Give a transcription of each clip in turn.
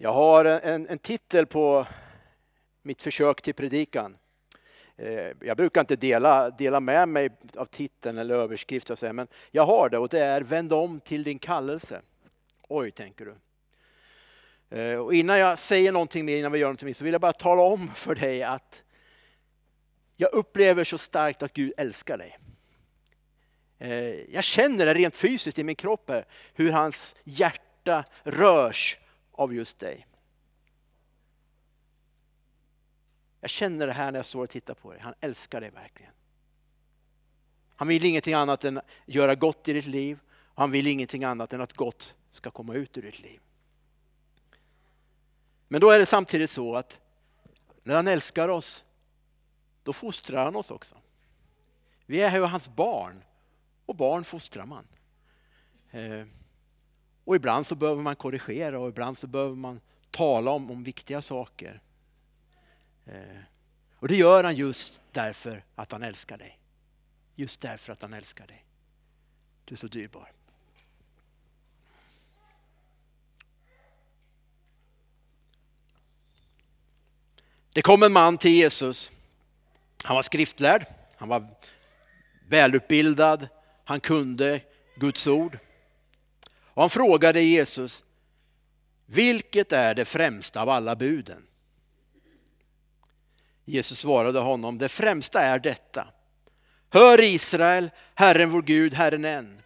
Jag har en, en titel på mitt försök till predikan. Eh, jag brukar inte dela, dela med mig av titeln eller överskrift, och så, men jag har det och det är Vänd om till din kallelse. Oj, tänker du. Eh, och innan jag säger någonting mer, innan vi gör någonting mer, så vill jag bara tala om för dig att jag upplever så starkt att Gud älskar dig. Eh, jag känner det rent fysiskt i min kropp, hur hans hjärta rörs av just dig. Jag känner det här när jag står och tittar på dig. Han älskar dig verkligen. Han vill ingenting annat än göra gott i ditt liv. Han vill ingenting annat än att gott ska komma ut ur ditt liv. Men då är det samtidigt så att när han älskar oss, då fostrar han oss också. Vi är ju hans barn och barn fostrar man. Eh, och ibland så behöver man korrigera och ibland så behöver man tala om, om viktiga saker. Eh, och det gör han just därför att han älskar dig. Just därför att han älskar dig. Du är så dyrbar. Det kom en man till Jesus. Han var skriftlärd, han var välutbildad, han kunde Guds ord. Och han frågade Jesus, vilket är det främsta av alla buden? Jesus svarade honom, det främsta är detta. Hör Israel, Herren vår Gud, Herren en.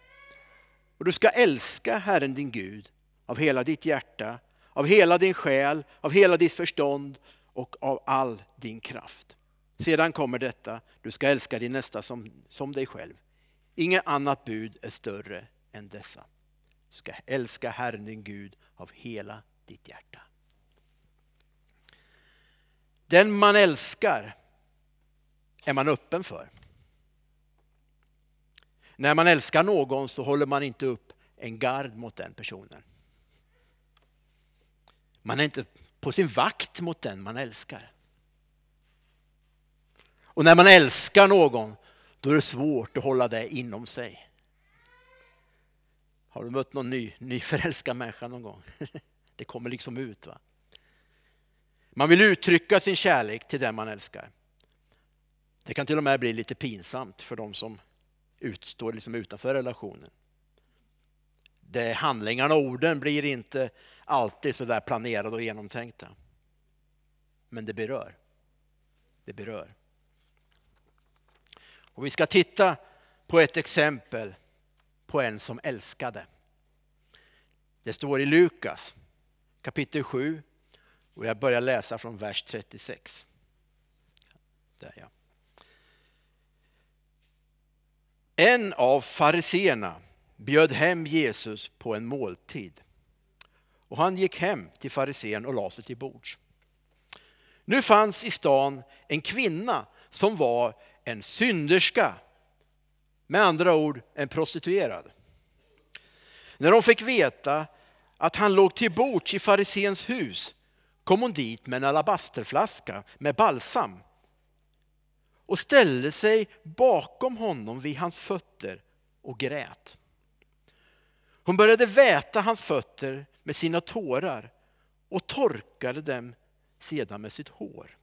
Och du ska älska Herren din Gud av hela ditt hjärta, av hela din själ, av hela ditt förstånd och av all din kraft. Sedan kommer detta, du ska älska din nästa som, som dig själv. Inget annat bud är större än dessa. Du ska älska Herren din Gud av hela ditt hjärta. Den man älskar är man öppen för. När man älskar någon så håller man inte upp en gard mot den personen. Man är inte på sin vakt mot den man älskar. Och när man älskar någon då är det svårt att hålla det inom sig. Har du mött någon ny, nyförälskad människa någon gång? Det kommer liksom ut. va? Man vill uttrycka sin kärlek till den man älskar. Det kan till och med bli lite pinsamt för de som står liksom utanför relationen. Det handlingarna och orden blir inte alltid så där planerade och genomtänkta. Men det berör. Det berör. Och vi ska titta på ett exempel på en som älskade. Det står i Lukas kapitel 7 och jag börjar läsa från vers 36. Där ja. En av fariseerna bjöd hem Jesus på en måltid. Och han gick hem till farisén och lade sig till bords. Nu fanns i stan en kvinna som var en synderska. Med andra ord en prostituerad. När hon fick veta att han låg till bords i farisens hus kom hon dit med en alabasterflaska med balsam och ställde sig bakom honom vid hans fötter och grät. Hon började väta hans fötter med sina tårar och torkade dem sedan med sitt hår.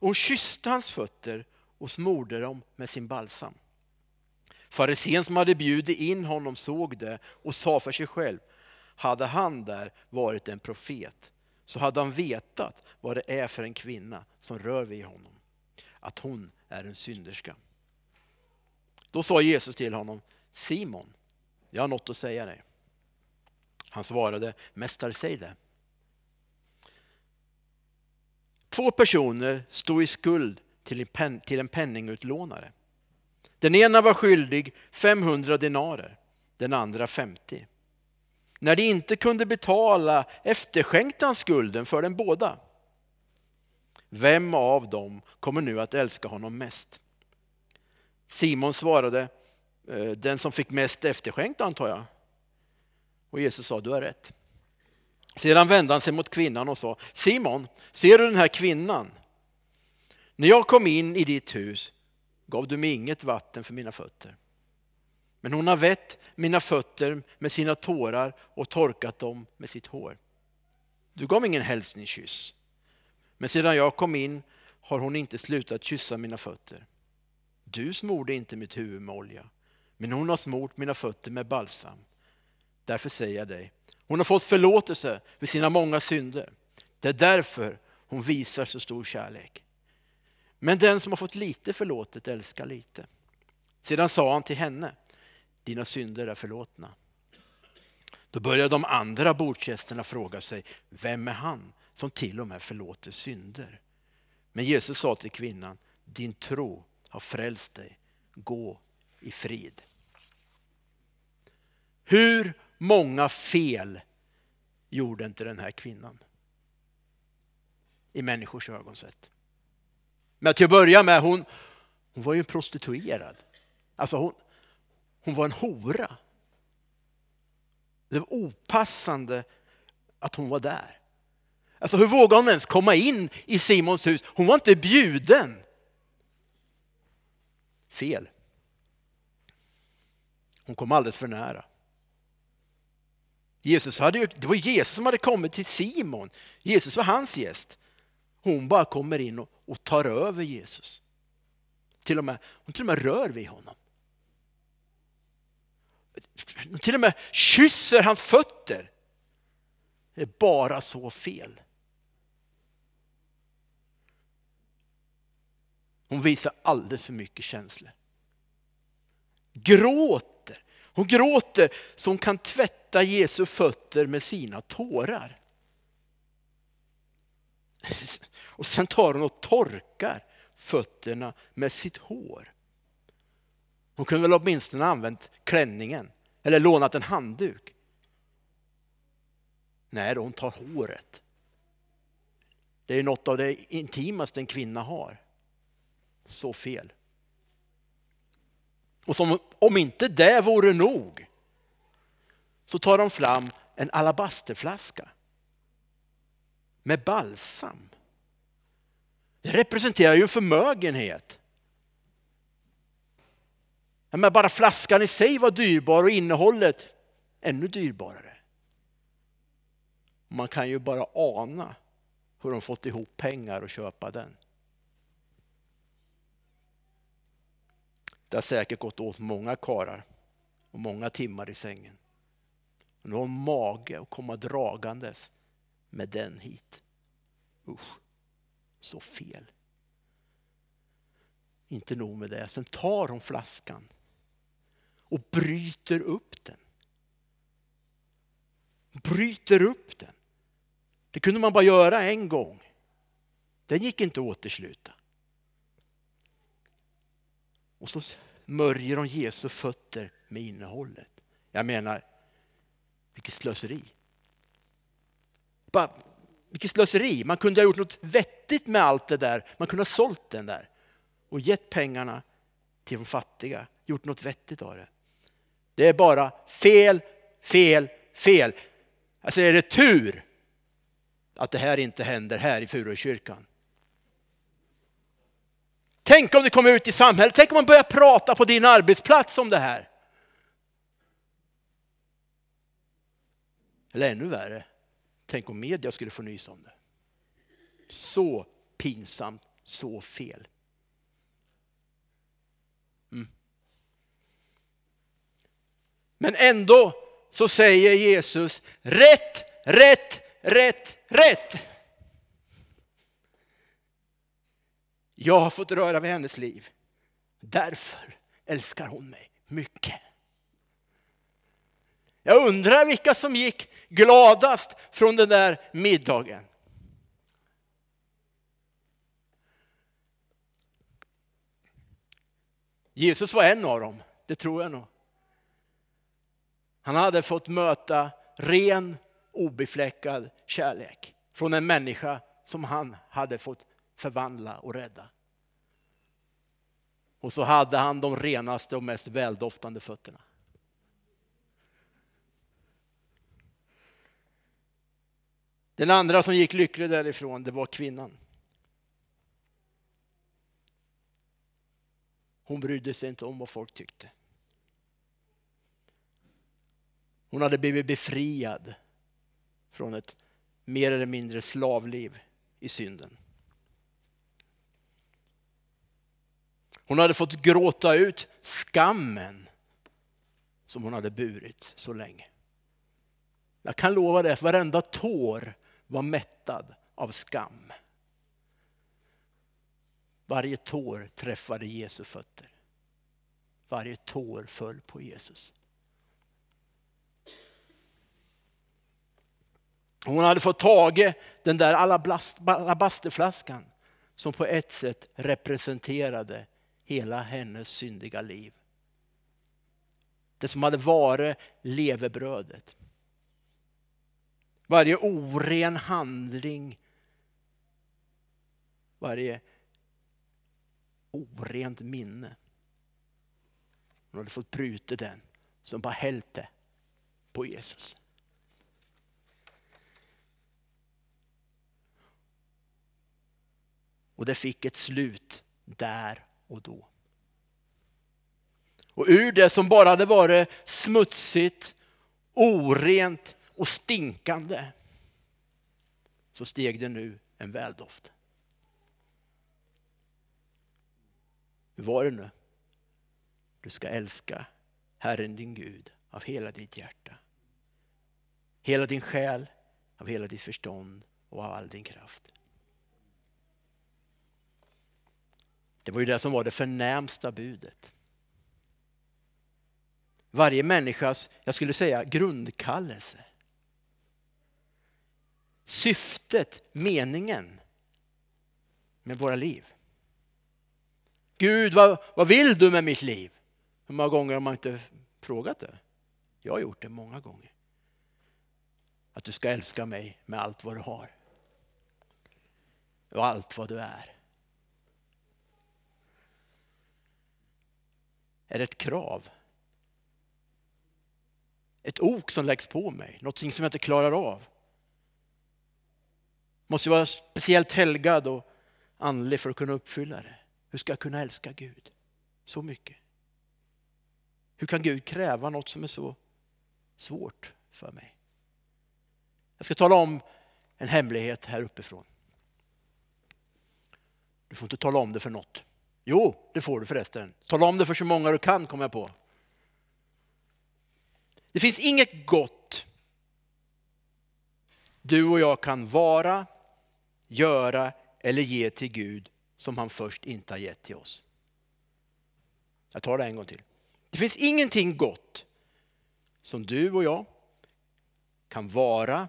hon kysste hans fötter och smorde dem med sin balsam. Farisén som hade bjudit in honom såg det och sa för sig själv, hade han där varit en profet så hade han vetat vad det är för en kvinna som rör vid honom. Att hon är en synderska. Då sa Jesus till honom, Simon, jag har något att säga dig. Han svarade, Mästare säg det. Två personer stod i skuld till en, till en penningutlånare. Den ena var skyldig 500 denarer, den andra 50. När de inte kunde betala efterskänkte han skulden för dem båda. Vem av dem kommer nu att älska honom mest? Simon svarade, eh, den som fick mest efterskänkt antar jag. Och Jesus sa, du har rätt. Sedan vände han sig mot kvinnan och sa, Simon, ser du den här kvinnan? När jag kom in i ditt hus gav du mig inget vatten för mina fötter. Men hon har vett mina fötter med sina tårar och torkat dem med sitt hår. Du gav mig ingen hälsningskyss. Men sedan jag kom in har hon inte slutat kyssa mina fötter. Du smorde inte mitt huvud med olja, men hon har smort mina fötter med balsam. Därför säger jag dig, hon har fått förlåtelse för sina många synder. Det är därför hon visar så stor kärlek. Men den som har fått lite förlåtet älskar lite. Sedan sa han till henne, dina synder är förlåtna. Då började de andra bordsgästerna fråga sig, vem är han som till och med förlåter synder? Men Jesus sa till kvinnan, din tro har frälst dig, gå i frid. Hur många fel gjorde inte den här kvinnan? I människors ögon sett. Men till att börja med, hon, hon var ju en prostituerad. Alltså hon, hon var en hora. Det var opassande att hon var där. Alltså hur vågade hon ens komma in i Simons hus? Hon var inte bjuden. Fel. Hon kom alldeles för nära. Jesus hade ju, det var Jesus som hade kommit till Simon. Jesus var hans gäst. Hon bara kommer in och, och tar över Jesus. Till och med, hon till och med rör vid honom. Hon till och med kysser hans fötter. Det är bara så fel. Hon visar alldeles för mycket känslor. Gråter. Hon gråter så hon kan tvätta Jesu fötter med sina tårar. Och sen tar hon och torkar fötterna med sitt hår. Hon kunde väl åtminstone använt klänningen eller lånat en handduk. Nej, då hon tar håret. Det är något av det intimaste en kvinna har. Så fel. Och som om inte det vore nog så tar de fram en alabasterflaska med balsam. Det representerar ju en förmögenhet. Men bara flaskan i sig var dyrbar och innehållet ännu dyrbarare. Man kan ju bara ana hur de fått ihop pengar och köpa den. Det har säkert gått åt många karar och många timmar i sängen. Och nu har mage att komma dragandes med den hit. Usch, så fel. Inte nog med det, sen tar hon flaskan och bryter upp den. Bryter upp den. Det kunde man bara göra en gång. Den gick inte att återsluta. Och så smörjer hon Jesu fötter med innehållet. Jag menar, vilket slöseri. Bara, vilket slöseri. Man kunde ha gjort något vettigt med allt det där. Man kunde ha sålt den där och gett pengarna till de fattiga. Gjort något vettigt av det. Det är bara fel, fel, fel. Alltså är det tur att det här inte händer här i Furukyrkan. Tänk om det kommer ut i samhället, tänk om man börjar prata på din arbetsplats om det här. Eller ännu värre, tänk om media skulle få nys om det. Så pinsamt, så fel. Mm. Men ändå så säger Jesus rätt, rätt, rätt, rätt. Jag har fått röra vid hennes liv. Därför älskar hon mig mycket. Jag undrar vilka som gick gladast från den där middagen. Jesus var en av dem, det tror jag nog. Han hade fått möta ren, obefläckad kärlek från en människa som han hade fått förvandla och rädda. Och så hade han de renaste och mest väldoftande fötterna. Den andra som gick lycklig därifrån, det var kvinnan. Hon brydde sig inte om vad folk tyckte. Hon hade blivit befriad från ett mer eller mindre slavliv i synden. Hon hade fått gråta ut skammen som hon hade burit så länge. Jag kan lova dig att varenda tår var mättad av skam. Varje tår träffade Jesu fötter. Varje tår föll på Jesus. Hon hade fått tag den där alabasterflaskan som på ett sätt representerade hela hennes syndiga liv. Det som hade varit levebrödet. Varje oren handling, varje orent minne. Hon hade fått bryta den som bara hällt det på Jesus. Och det fick ett slut där och då. Och ur det som bara hade varit smutsigt, orent och stinkande så steg det nu en väldoft. Hur var det nu? Du ska älska Herren din Gud av hela ditt hjärta. Hela din själ, av hela ditt förstånd och av all din kraft. Det var ju det som var det förnämsta budet. Varje människas, jag skulle säga grundkallelse. Syftet, meningen med våra liv. Gud, vad, vad vill du med mitt liv? Hur många gånger har man inte frågat det? Jag har gjort det många gånger. Att du ska älska mig med allt vad du har. Och allt vad du är. Är det ett krav? Ett ok som läggs på mig, något som jag inte klarar av. Måste vara speciellt helgad och andlig för att kunna uppfylla det. Hur ska jag kunna älska Gud så mycket? Hur kan Gud kräva något som är så svårt för mig? Jag ska tala om en hemlighet här uppifrån. Du får inte tala om det för något. Jo, det får du förresten. Tala om det för så många du kan, kommer jag på. Det finns inget gott du och jag kan vara, göra eller ge till Gud som han först inte har gett till oss. Jag tar det en gång till. Det finns ingenting gott som du och jag kan vara,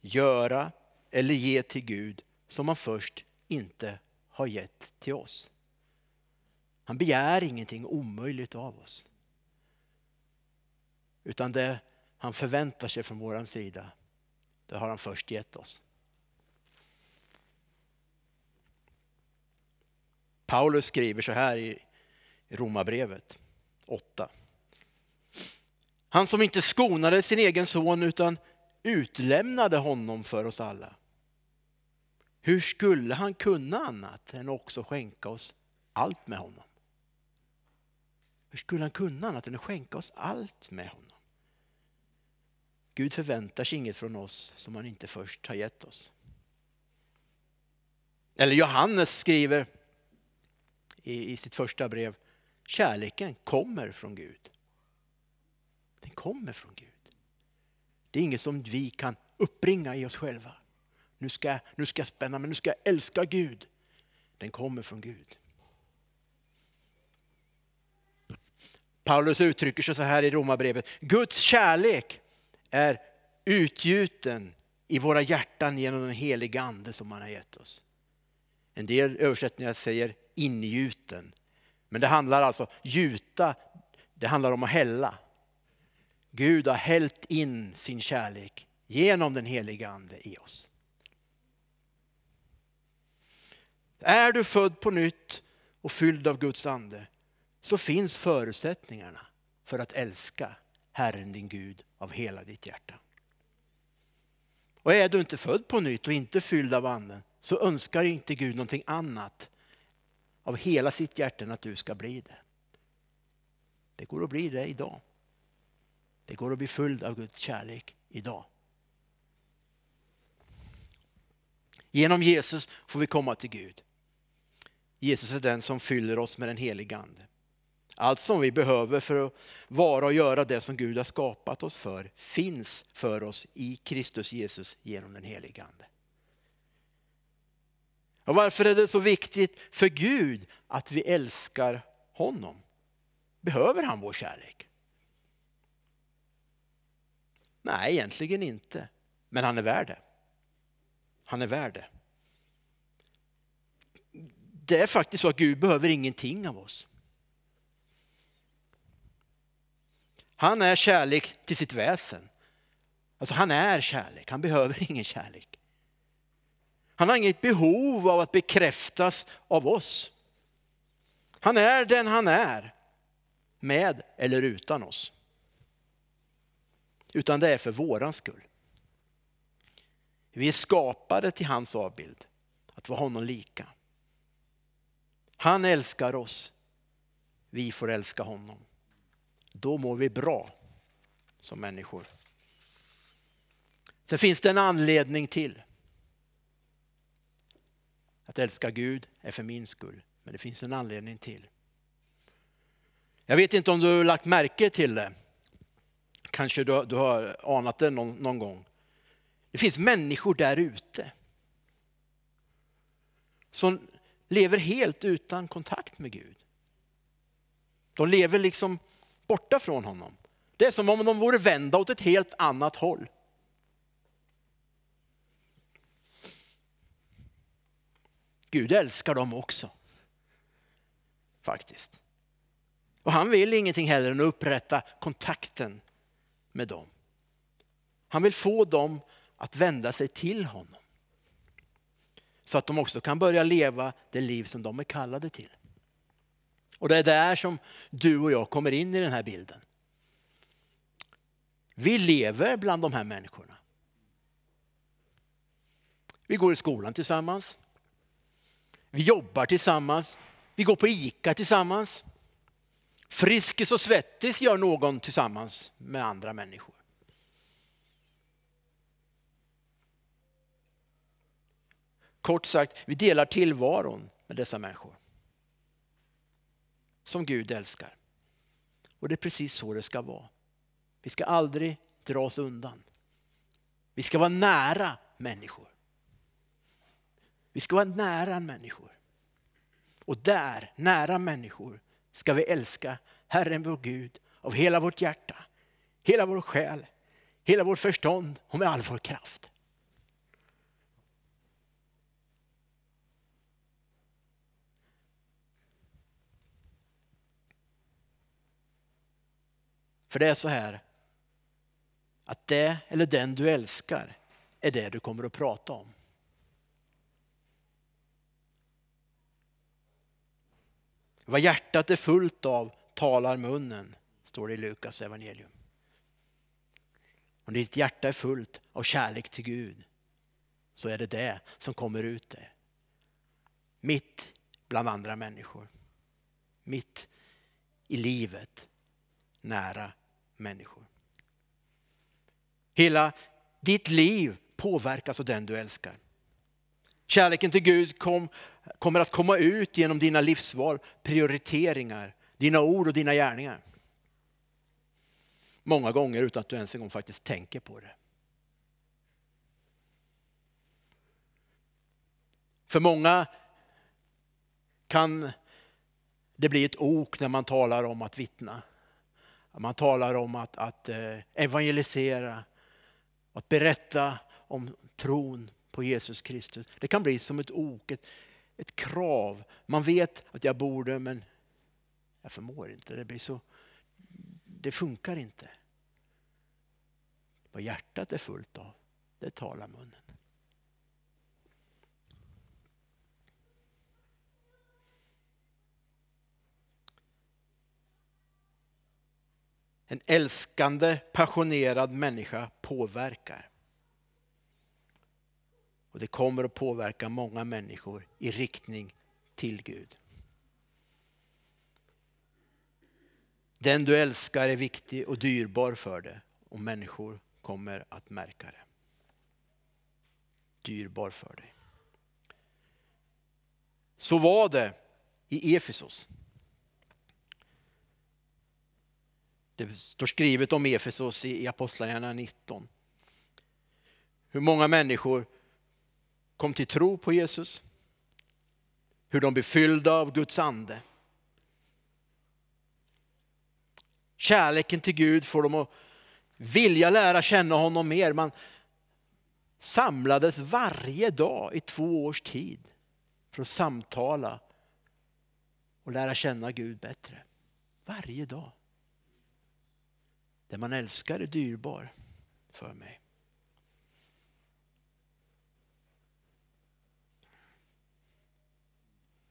göra eller ge till Gud som han först inte har gett till oss. Han begär ingenting omöjligt av oss. Utan det han förväntar sig från vår sida, det har han först gett oss. Paulus skriver så här i Romarbrevet 8. Han som inte skonade sin egen son utan utlämnade honom för oss alla. Hur skulle han kunna annat än också skänka oss allt med honom? Hur skulle han kunna annat än att skänka oss allt med honom? Gud förväntar sig inget från oss som han inte först har gett oss. Eller Johannes skriver i, i sitt första brev, kärleken kommer från Gud. Den kommer från Gud. Det är inget som vi kan uppbringa i oss själva. Nu ska, nu ska jag spänna mig, nu ska jag älska Gud. Den kommer från Gud. Paulus uttrycker sig så här i Romarbrevet. Guds kärlek är utgjuten i våra hjärtan genom den heliga ande som han har gett oss. En del översättningar säger ingjuten. Men det handlar alltså, gjuta, det handlar om att hälla. Gud har hällt in sin kärlek genom den heliga ande i oss. Är du född på nytt och fylld av Guds ande så finns förutsättningarna för att älska Herren din Gud av hela ditt hjärta. Och är du inte född på nytt och inte fylld av anden så önskar inte Gud någonting annat av hela sitt hjärta att du ska bli det. Det går att bli det idag. Det går att bli fylld av Guds kärlek idag. Genom Jesus får vi komma till Gud. Jesus är den som fyller oss med den heliga Ande. Allt som vi behöver för att vara och göra det som Gud har skapat oss för finns för oss i Kristus Jesus genom den heliga Ande. Och varför är det så viktigt för Gud att vi älskar honom? Behöver han vår kärlek? Nej, egentligen inte. Men han är värd det. Han är värd det. Det är faktiskt så att Gud behöver ingenting av oss. Han är kärlek till sitt väsen. Alltså han är kärlek, han behöver ingen kärlek. Han har inget behov av att bekräftas av oss. Han är den han är, med eller utan oss. Utan det är för våran skull. Vi är skapade till hans avbild, att vara honom lika. Han älskar oss, vi får älska honom. Då mår vi bra som människor. Sen finns det en anledning till. Att älska Gud är för min skull, men det finns en anledning till. Jag vet inte om du har lagt märke till det. Kanske du, du har anat det någon, någon gång. Det finns människor där ute som lever helt utan kontakt med Gud. De lever liksom borta från honom. Det är som om de vore vända åt ett helt annat håll. Gud älskar dem också. Faktiskt. Och han vill ingenting heller än att upprätta kontakten med dem. Han vill få dem att vända sig till honom. Så att de också kan börja leva det liv som de är kallade till. Och det är där som du och jag kommer in i den här bilden. Vi lever bland de här människorna. Vi går i skolan tillsammans. Vi jobbar tillsammans. Vi går på ICA tillsammans. Friskis och Svettis gör någon tillsammans med andra människor. Kort sagt, vi delar tillvaron med dessa människor. Som Gud älskar. Och det är precis så det ska vara. Vi ska aldrig dra oss undan. Vi ska vara nära människor. Vi ska vara nära människor. Och där, nära människor, ska vi älska Herren vår Gud av hela vårt hjärta, hela vår själ, hela vårt förstånd och med all vår kraft. För det är så här att det eller den du älskar är det du kommer att prata om. Vad hjärtat är fullt av talar munnen, står det i Lukas evangelium. Om ditt hjärta är fullt av kärlek till Gud så är det det som kommer ut där. Mitt bland andra människor. Mitt i livet, nära människor. Hela ditt liv påverkas av den du älskar. Kärleken till Gud kom, kommer att komma ut genom dina livsval, prioriteringar, dina ord och dina gärningar. Många gånger utan att du ens en gång faktiskt tänker på det. För många kan det bli ett ok när man talar om att vittna. Man talar om att, att eh, evangelisera, att berätta om tron på Jesus Kristus. Det kan bli som ett ok, ett, ett krav. Man vet att jag borde men jag förmår inte. Det, blir så, det funkar inte. Vad hjärtat är fullt av, det talar munnen. En älskande, passionerad människa påverkar. Och det kommer att påverka många människor i riktning till Gud. Den du älskar är viktig och dyrbar för dig och människor kommer att märka det. Dyrbar för dig. Så var det i Efesos. Det står skrivet om Efesos i Apostlagärningarna 19. Hur många människor kom till tro på Jesus. Hur de blev fyllda av Guds ande. Kärleken till Gud får dem att vilja lära känna honom mer. Man samlades varje dag i två års tid för att samtala och lära känna Gud bättre. Varje dag. Det man älskar är dyrbar för mig.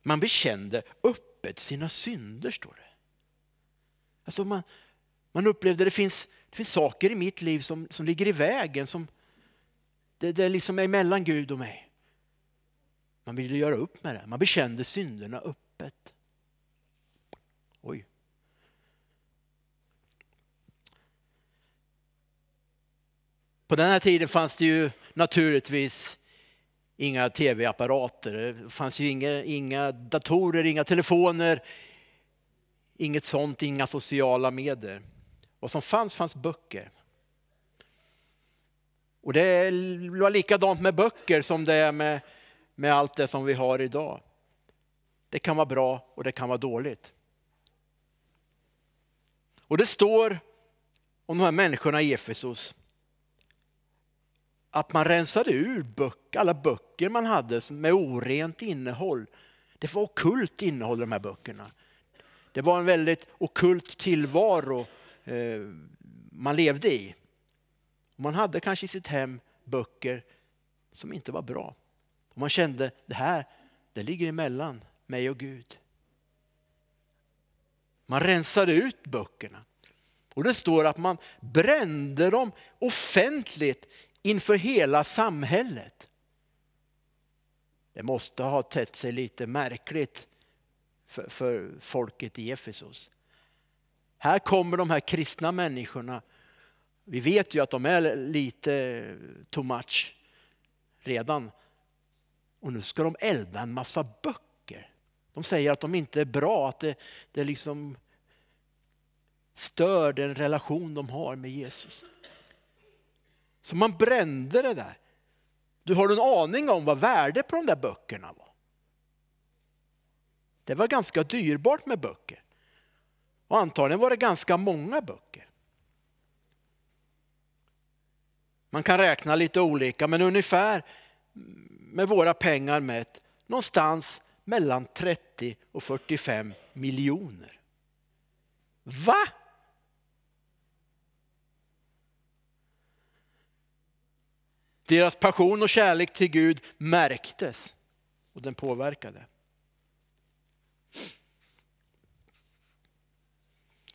Man bekände öppet sina synder, står det. Alltså man, man upplevde att det finns, det finns saker i mitt liv som, som ligger i vägen, som det, det liksom är mellan Gud och mig. Man ville göra upp med det, man bekände synderna öppet. Oj. På den här tiden fanns det ju naturligtvis inga tv-apparater, det fanns ju inga, inga datorer, inga telefoner, inget sånt, inga sociala medier. Vad som fanns, fanns böcker. Och det var likadant med böcker som det är med, med allt det som vi har idag. Det kan vara bra och det kan vara dåligt. Och det står om de här människorna i Efesos att man rensade ur böcker, alla böcker man hade med orent innehåll. Det var okult innehåll i de här böckerna. Det var en väldigt okult tillvaro eh, man levde i. Man hade kanske i sitt hem böcker som inte var bra. Och man kände det här det ligger emellan mig och Gud. Man rensade ut böckerna. Och det står att man brände dem offentligt inför hela samhället. Det måste ha tett sig lite märkligt för, för folket i Efesos. Här kommer de här kristna människorna. Vi vet ju att de är lite too much redan. Och nu ska de elda en massa böcker. De säger att de inte är bra, att det, det liksom stör den relation de har med Jesus. Så man brände det där. Du har en aning om vad värdet på de där böckerna var? Det var ganska dyrbart med böcker. Och antagligen var det ganska många böcker. Man kan räkna lite olika men ungefär med våra pengar mätt någonstans mellan 30 och 45 miljoner. Va? Deras passion och kärlek till Gud märktes och den påverkade.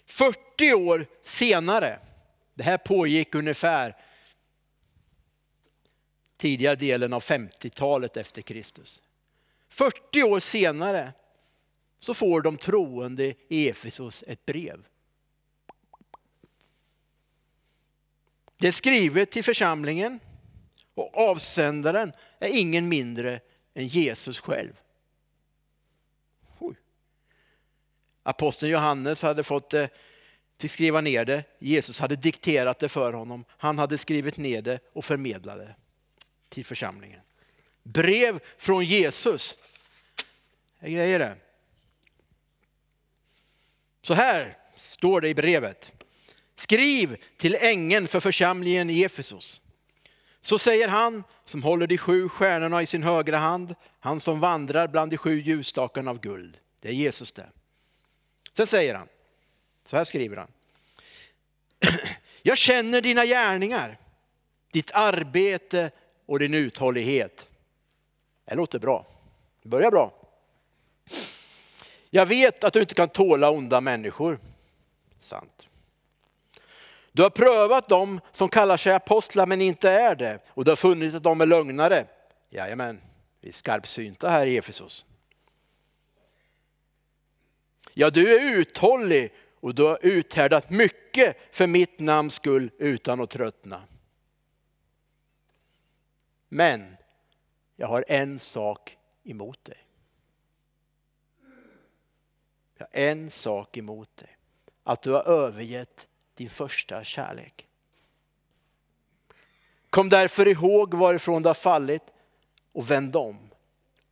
40 år senare, det här pågick ungefär tidigare delen av 50-talet efter Kristus. 40 år senare så får de troende i Efesos ett brev. Det är skrivet till församlingen och avsändaren är ingen mindre än Jesus själv. Oj. Aposteln Johannes hade fått eh, fick skriva ner det. Jesus hade dikterat det för honom. Han hade skrivit ner det och förmedlade till församlingen. Brev från Jesus. Det är grejer det. Så här står det i brevet. Skriv till ängeln för församlingen i Efesos. Så säger han som håller de sju stjärnorna i sin högra hand, han som vandrar bland de sju ljusstakarna av guld. Det är Jesus det. Sen säger han, så här skriver han. Jag känner dina gärningar, ditt arbete och din uthållighet. Det låter bra. Det börjar bra. Jag vet att du inte kan tåla onda människor. Du har prövat dem som kallar sig apostlar men inte är det och du har funnit att de är lögnare. Jajamän, vi är skarpsynta här i Efesos. Ja, du är uthållig och du har uthärdat mycket för mitt namns skull utan att tröttna. Men jag har en sak emot dig. Jag har en sak emot dig. Att du har övergett din första kärlek. Kom därför ihåg varifrån du har fallit och vänd om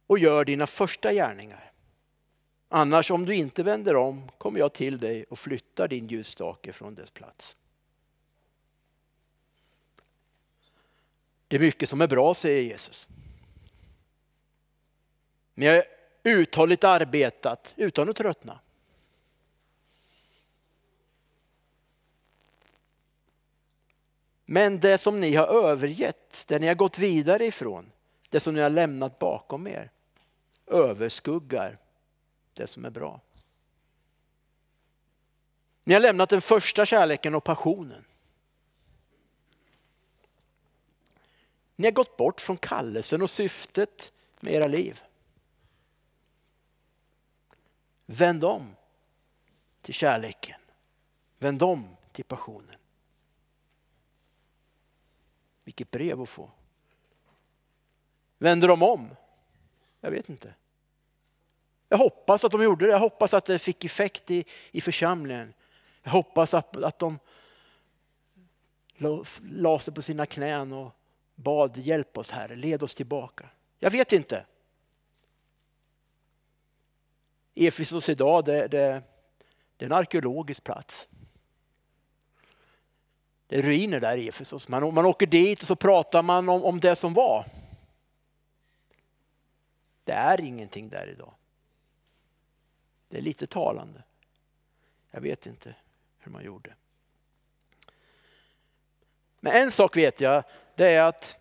och gör dina första gärningar. Annars om du inte vänder om kommer jag till dig och flyttar din ljusstake från dess plats. Det är mycket som är bra, säger Jesus. Ni har uthålligt arbetat utan att tröttna. Men det som ni har övergett, det ni har gått vidare ifrån, det som ni har lämnat bakom er, överskuggar det som är bra. Ni har lämnat den första kärleken och passionen. Ni har gått bort från kallelsen och syftet med era liv. Vänd om till kärleken. Vänd om till passionen. Vilket brev att få. Vänder de om? Jag vet inte. Jag hoppas att de gjorde det. Jag hoppas att det fick effekt i, i församlingen. Jag hoppas att, att de la sig på sina knän och bad hjälp oss Herre, led oss tillbaka. Jag vet inte. Efesos idag det, det, det är en arkeologisk plats. Det är ruiner där i Efesos. Man, man åker dit och så pratar man om, om det som var. Det är ingenting där idag. Det är lite talande. Jag vet inte hur man gjorde. Men en sak vet jag, det är att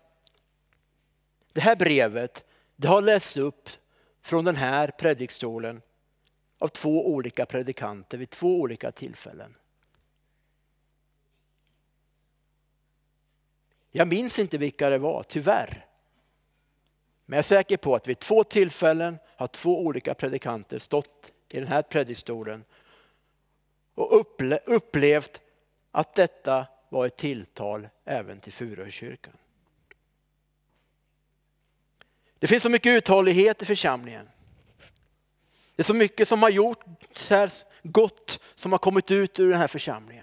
det här brevet, det har lästs upp från den här predikstolen av två olika predikanter vid två olika tillfällen. Jag minns inte vilka det var, tyvärr. Men jag är säker på att vid två tillfällen har två olika predikanter stått i den här predikstolen och upplevt att detta var ett tilltal även till Furukyrkan. Det finns så mycket uthållighet i församlingen. Det är så mycket som har gjort så här gott som har kommit ut ur den här församlingen.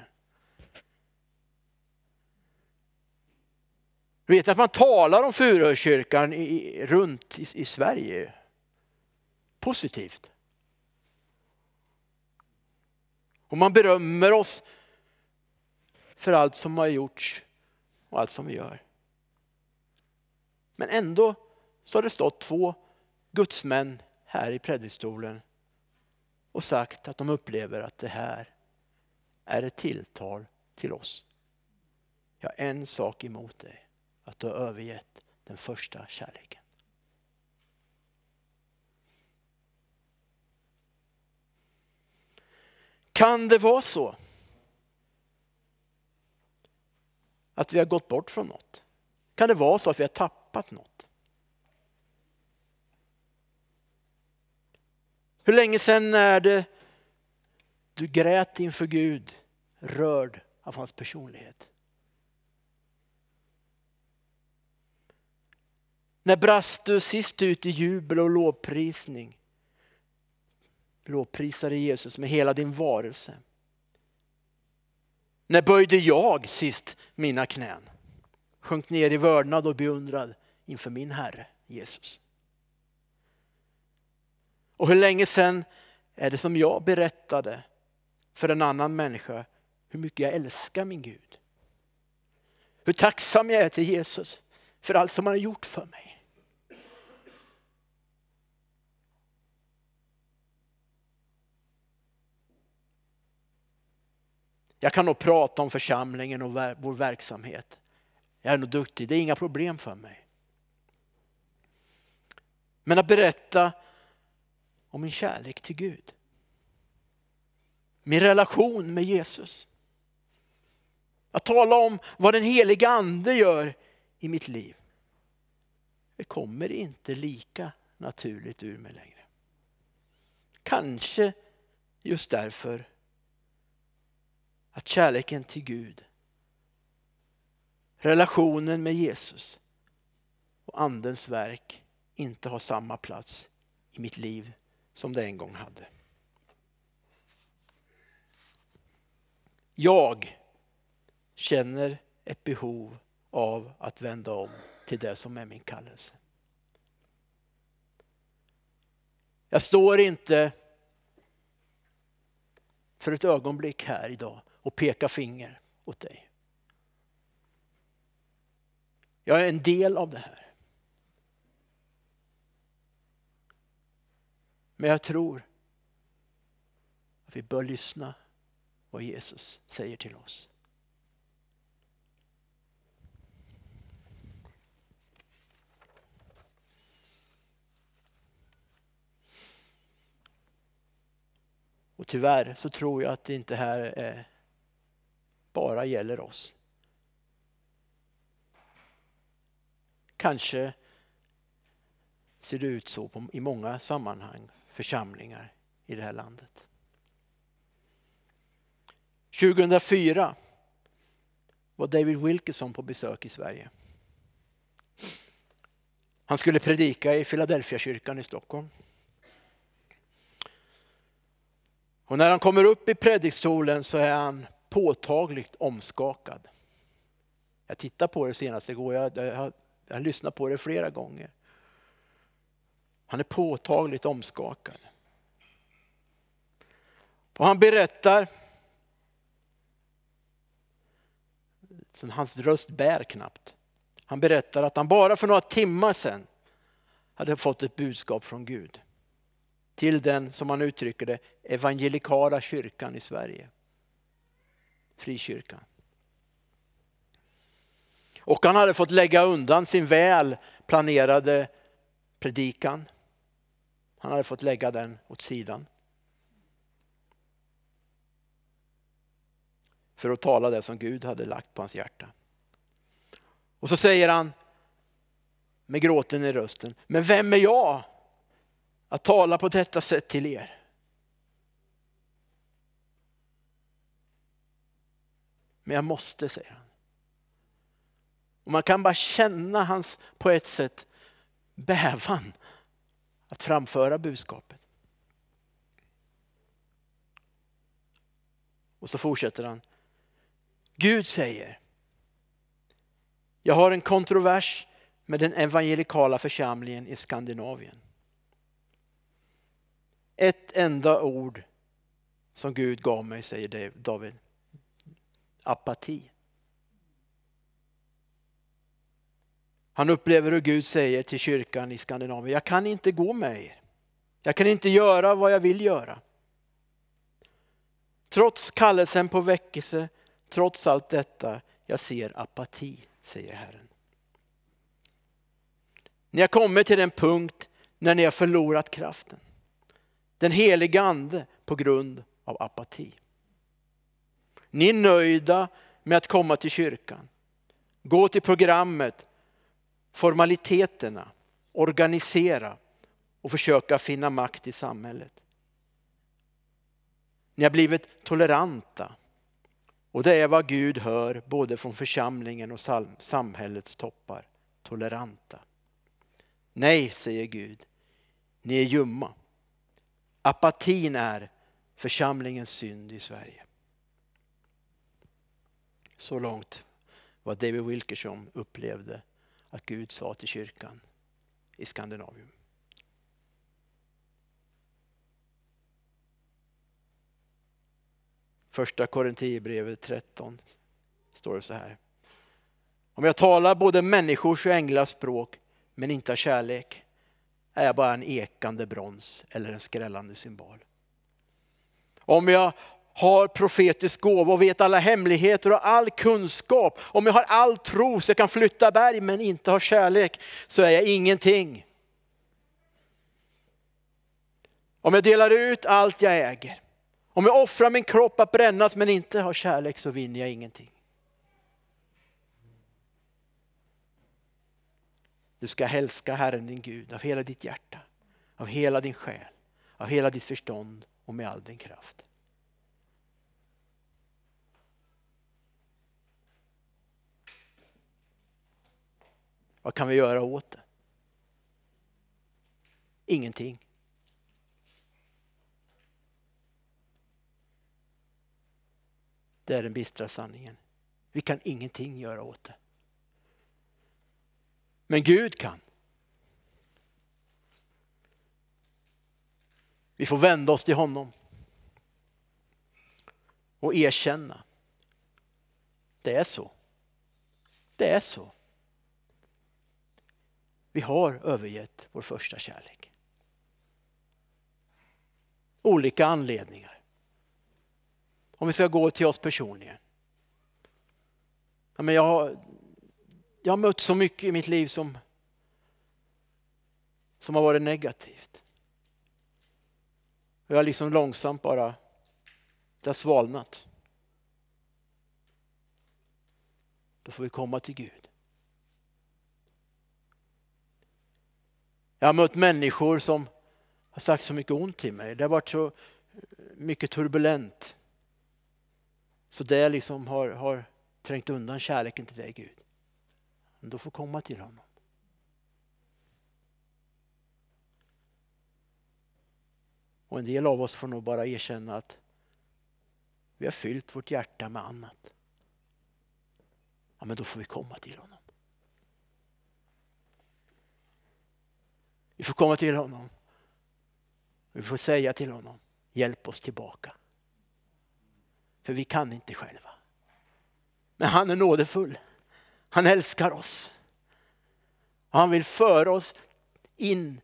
Du vet att man talar om Furukyrkan runt i, i Sverige positivt. Och man berömmer oss för allt som har gjorts och allt som vi gör. Men ändå så har det stått två gudsmän här i predikstolen och sagt att de upplever att det här är ett tilltal till oss. Jag har en sak emot dig, att du har övergett den första kärleken. Kan det vara så att vi har gått bort från något? Kan det vara så att vi har tappat något? Hur länge sedan är det du grät inför Gud, rörd av hans personlighet? När brast du sist ut i jubel och lovprisning? Lovprisade Jesus med hela din varelse. När böjde jag sist mina knän? Sjönk ner i vördnad och beundrad inför min Herre Jesus. Och hur länge sedan är det som jag berättade för en annan människa hur mycket jag älskar min Gud. Hur tacksam jag är till Jesus för allt som han har gjort för mig. Jag kan nog prata om församlingen och vår verksamhet. Jag är nog duktig, det är inga problem för mig. Men att berätta om min kärlek till Gud. Min relation med Jesus. Att tala om vad den heliga ande gör i mitt liv. Det kommer inte lika naturligt ur mig längre. Kanske just därför att kärleken till Gud, relationen med Jesus och andens verk inte har samma plats i mitt liv som det en gång hade. Jag känner ett behov av att vända om till det som är min kallelse. Jag står inte för ett ögonblick här idag och peka finger åt dig. Jag är en del av det här. Men jag tror att vi bör lyssna vad Jesus säger till oss. Och tyvärr så tror jag att det inte här är, bara gäller oss. Kanske ser det ut så på, i många sammanhang, församlingar i det här landet. 2004 var David Wilkerson på besök i Sverige. Han skulle predika i Philadelphia kyrkan i Stockholm. Och när han kommer upp i predikstolen så är han påtagligt omskakad. Jag tittade på det senast igår, jag, jag, jag, jag har lyssnat på det flera gånger. Han är påtagligt omskakad. Och han berättar, som hans röst bär knappt. Han berättar att han bara för några timmar sedan hade fått ett budskap från Gud till den, som han uttrycker det, evangelikala kyrkan i Sverige. Frikyrkan. Och han hade fått lägga undan sin väl planerade predikan. Han hade fått lägga den åt sidan. För att tala det som Gud hade lagt på hans hjärta. Och så säger han med gråten i rösten, men vem är jag att tala på detta sätt till er. Men jag måste, säger han. Och man kan bara känna hans, på ett sätt, bävan att framföra budskapet. Och så fortsätter han. Gud säger, jag har en kontrovers med den evangelikala församlingen i Skandinavien ett enda ord som Gud gav mig, säger David. Apati. Han upplever hur Gud säger till kyrkan i Skandinavien, jag kan inte gå med er. Jag kan inte göra vad jag vill göra. Trots kallelsen på väckelse, trots allt detta, jag ser apati, säger Herren. Ni har kommit till den punkt när ni har förlorat kraften den heliga ande på grund av apati. Ni är nöjda med att komma till kyrkan, gå till programmet, formaliteterna, organisera och försöka finna makt i samhället. Ni har blivit toleranta och det är vad Gud hör både från församlingen och samhällets toppar. Toleranta. Nej, säger Gud, ni är ljumma. Apatin är församlingens synd i Sverige. Så långt vad David Wilkerson upplevde att Gud sa till kyrkan i Skandinavien. Första Korinthierbrevet 13 står det så här. Om jag talar både människors och änglars språk men inte har kärlek är jag bara en ekande brons eller en skrällande symbol. Om jag har profetisk gåva och vet alla hemligheter och all kunskap, om jag har all tro så jag kan flytta berg men inte har kärlek, så är jag ingenting. Om jag delar ut allt jag äger, om jag offrar min kropp att brännas men inte har kärlek så vinner jag ingenting. Du ska hälska Herren din Gud av hela ditt hjärta, av hela din själ, av hela ditt förstånd och med all din kraft. Vad kan vi göra åt det? Ingenting. Det är den bistra sanningen. Vi kan ingenting göra åt det. Men Gud kan. Vi får vända oss till honom och erkänna. Det är så. Det är så. Vi har övergett vår första kärlek. Olika anledningar. Om vi ska gå till oss personligen. Ja, men jag, har, jag har mött så mycket i mitt liv som, som har varit negativt. Och jag har liksom långsamt bara, det har svalnat. Då får vi komma till Gud. Jag har mött människor som har sagt så mycket ont till mig. Det har varit så eh, mycket turbulent. Så det liksom har, har trängt undan kärleken till dig Gud. Men då får komma till honom. Och en del av oss får nog bara erkänna att vi har fyllt vårt hjärta med annat. Ja, men då får vi komma till honom. Vi får komma till honom. Vi får säga till honom, hjälp oss tillbaka. För vi kan inte själva. Men han är nådefull. Han älskar oss. Han vill föra oss in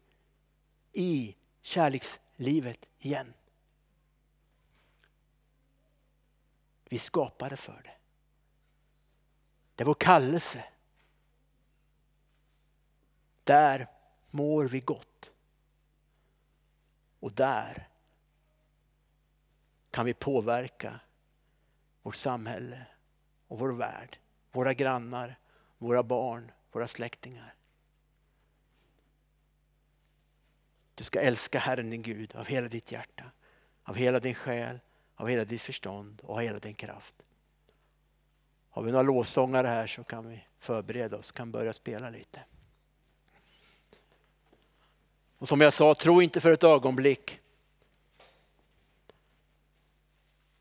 i kärlekslivet igen. Vi skapade för det. Det är vår kallelse. Där mår vi gott. Och där kan vi påverka vårt samhälle och vår värld, våra grannar, våra barn, våra släktingar. Du ska älska Herren din Gud av hela ditt hjärta, av hela din själ, av hela ditt förstånd och av hela din kraft. Har vi några lovsångare här så kan vi förbereda oss, kan börja spela lite. Och som jag sa, tro inte för ett ögonblick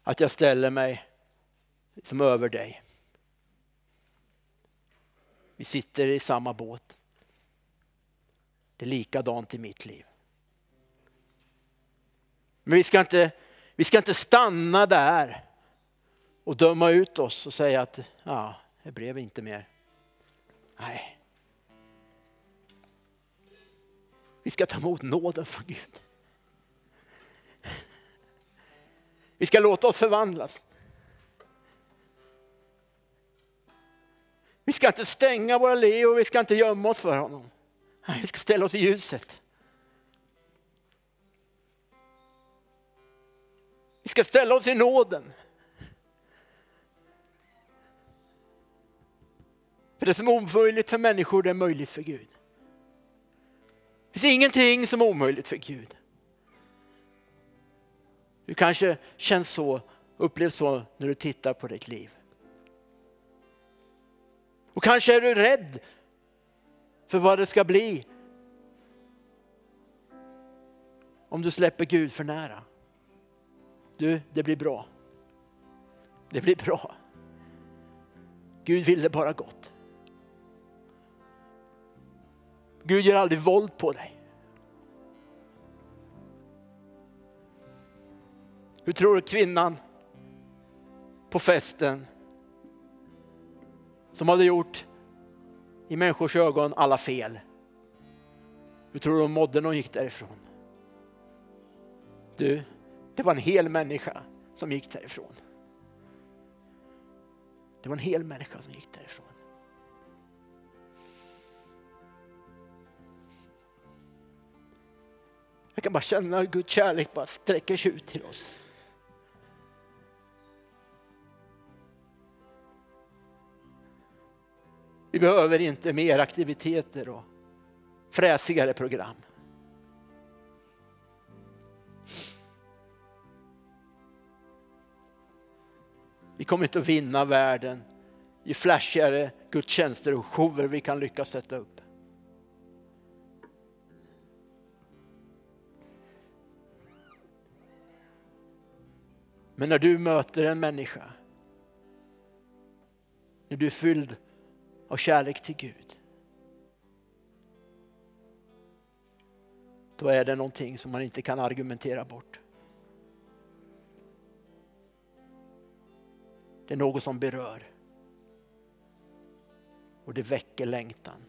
att jag ställer mig som över dig. Vi sitter i samma båt. Det är likadant i mitt liv. Men vi ska inte, vi ska inte stanna där och döma ut oss och säga att ja, det blev inte mer. Nej. Vi ska ta emot nåden från Gud. Vi ska låta oss förvandlas. Vi ska inte stänga våra liv och vi ska inte gömma oss för honom. Nej, vi ska ställa oss i ljuset. Vi ska ställa oss i nåden. För det som är omöjligt för människor, det är möjligt för Gud. Det finns ingenting som är omöjligt för Gud. Du kanske känns så, upplevs så när du tittar på ditt liv. Och kanske är du rädd för vad det ska bli om du släpper Gud för nära. Du, det blir bra. Det blir bra. Gud vill det bara gott. Gud gör aldrig våld på dig. Hur tror du kvinnan på festen som hade gjort i människors ögon alla fel. Hur tror du hon mådde när hon gick därifrån? Du, det var en hel människa som gick därifrån. Det var en hel människa som gick därifrån. Jag kan bara känna hur Guds kärlek bara sträcker sig ut till oss. Vi behöver inte mer aktiviteter och fräsigare program. Vi kommer inte att vinna världen ju flashigare gudstjänster och shower vi kan lyckas sätta upp. Men när du möter en människa när du är fylld av kärlek till Gud. Då är det någonting som man inte kan argumentera bort. Det är något som berör. Och det väcker längtan.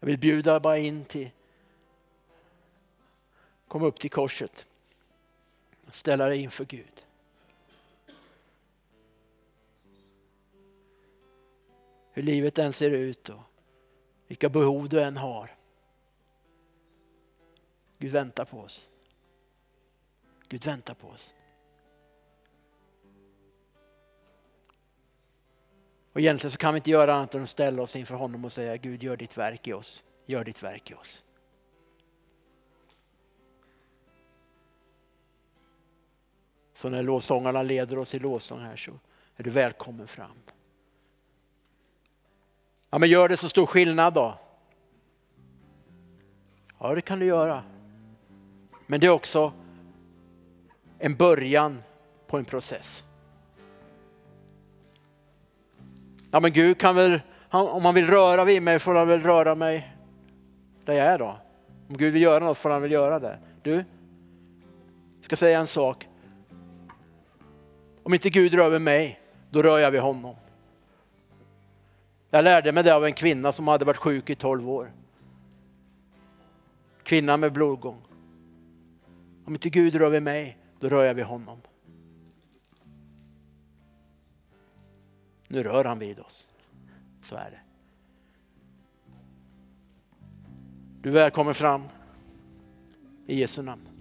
Jag vill bjuda bara in till, kom upp till korset och ställa dig inför Gud. Hur livet än ser ut och vilka behov du än har. Gud väntar på oss. Gud väntar på oss. Och egentligen så kan vi inte göra annat än att ställa oss inför honom och säga Gud gör ditt verk i oss. Gör ditt verk i oss. Så när lovsångarna leder oss i lovsång här så är du välkommen fram. Ja men gör det så stor skillnad då? Ja det kan du göra. Men det är också en början på en process. Ja men Gud kan väl, om han vill röra vid mig får han väl röra mig där jag är då. Om Gud vill göra något får han väl göra det. Du, jag ska säga en sak. Om inte Gud rör vid mig, då rör jag vid honom. Jag lärde mig det av en kvinna som hade varit sjuk i 12 år. Kvinna med blodgång. Om inte Gud rör vid mig, då rör jag vid honom. Nu rör han vid oss. Så är det. Du är välkommen fram i Jesu namn.